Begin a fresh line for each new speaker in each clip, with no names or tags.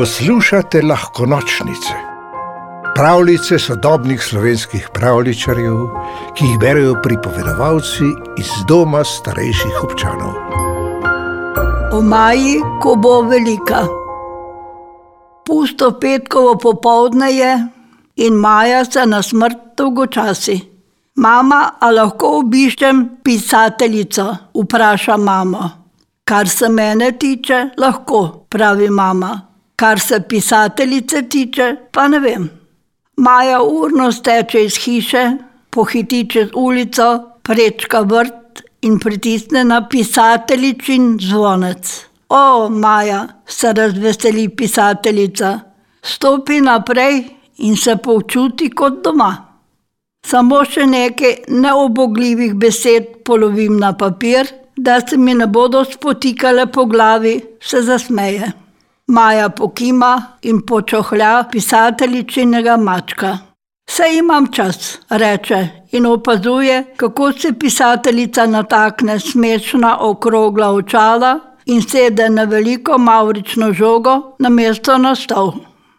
Poslušate lahko nočnice, pravljice sodobnih slovenskih pravličarjev, ki jih berijo pripovedovalci iz doma starejših občanov.
O Maji, ko bo velika. Pusto petkovo popoldne je in Maja se na smrt dolgočasi. Mama, a lahko obiščem pisateljico? Vpraša mama. Kar se mene tiče, lahko, pravi mama. Kar se pisateljice tiče, pa ne vem. Maja urno steče iz hiše, pohiti čez ulico, prečka vrt in pritisne na pisateljičin zvonec. O, Maja, se razveseli pisateljica, stopi naprej in se počuti kot doma. Samo še nekaj neobogljivih besed polovim na papir, da se mi ne bodo spotikale po glavi, se zasmeje. Maja pokima in počohlja pisateljičinega mačka. Vse imam čas, reče in opazuje, kako se pisateljica natakne smešna okrogla očala in sede na veliko mavrično žogo na mesto na stol.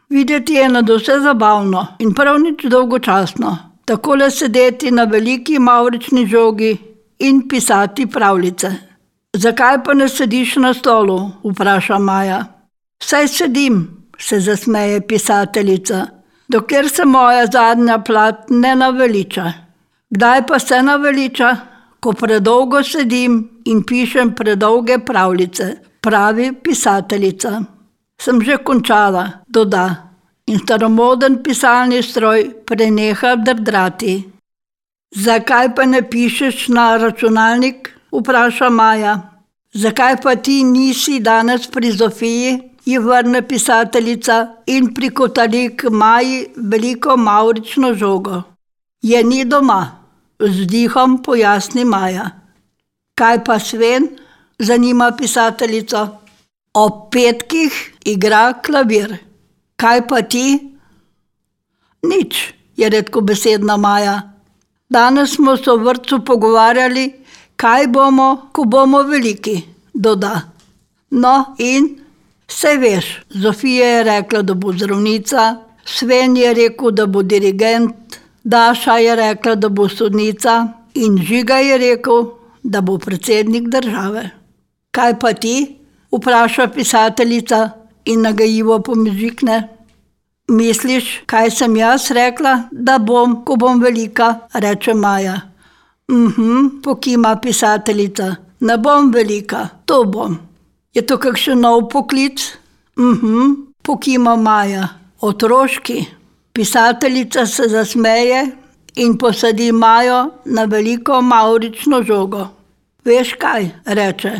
Videti je na vse zabavno in prav nič dolgočasno, tako le sedeti na veliki mavrični žogi in pisati pravljice. Zakaj pa ne sediš na stolu? vpraša Maja. Saj sedim, se zasmeje pisateljica, dokler se moja zadnja plat ne naveliča. Kdaj pa se naveliča? Ko predolgo sedim in pišem predolge pravljice, pravi pisateljica. Sem že končala, doda, in staromoden pisalni stroj preneha drdrati. Zakaj pa ne pišeš na računalnik? vpraša Maja. Zakaj pa ti nisi danes pri Zofiji? Ji vrne pisateljica in prikotali k Maji veliko mavrično žogo. Je ni doma, z dihom pojasni Maja. Kaj pa Sven? zanima pisateljico. Ob petkih igra klavir. Kaj pa ti? Nič, je redko besedna Maja. Danes smo se v vrtu pogovarjali, kaj bomo, ko bomo veliki, doda. No, in Sej veš, Zofija je rekla, da bo zdravnica, Sven je rekel, da bo dirigent, Daša je rekla, da bo sodnica, in Žiga je rekel, da bo predsednik države. Kaj pa ti? vpraša pisateljica in nagajivo pomižikne. Misliš, kaj sem jaz rekla, da bom, ko bom velika, reče Maja. Mhm, pokima pisateljica, ne bom velika, to bom. Je to kakšen nov poklic? Mhm, pokima Maja, otroški. Pisateljica se zasmeje in posadi Majo na veliko mavrično žogo. Veš kaj, reče.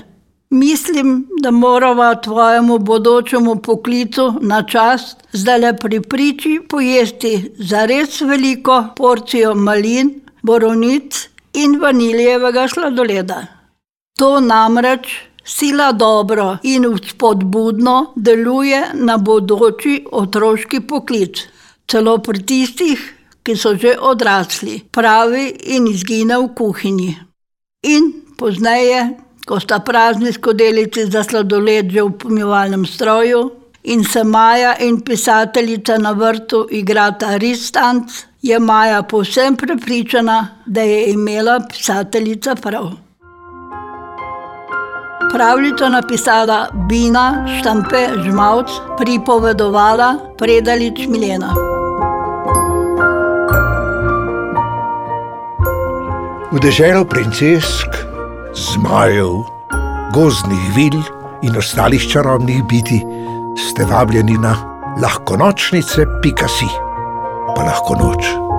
Mislim, da morava tvojemu bodočemu poklicu na čast zdaj le pri priči pojesti za res veliko porcijo malin, borovnic in vaniljevega sladoleda. To namreč sila dobro in vzpodbudno deluje na bodoči otroški poklic, celo pri tistih, ki so že odrasli, pravi in izgine v kuhinji. In pozneje, ko sta prazni skodelici za sladoled že v pomivalnem stroju in se Maja in pisateljica na vrtu igrata ristanc, je Maja povsem prepričana, da je imela pisateljica prav. Pravljico napisala Bina Štampe Žmavc, pripovedovala Predalič Milena.
V deželo princesk, zmajev, gozdnih vil in ostalih čarobnih biti ste vabljeni na lahko nočnice, pika si, pa lahko noč.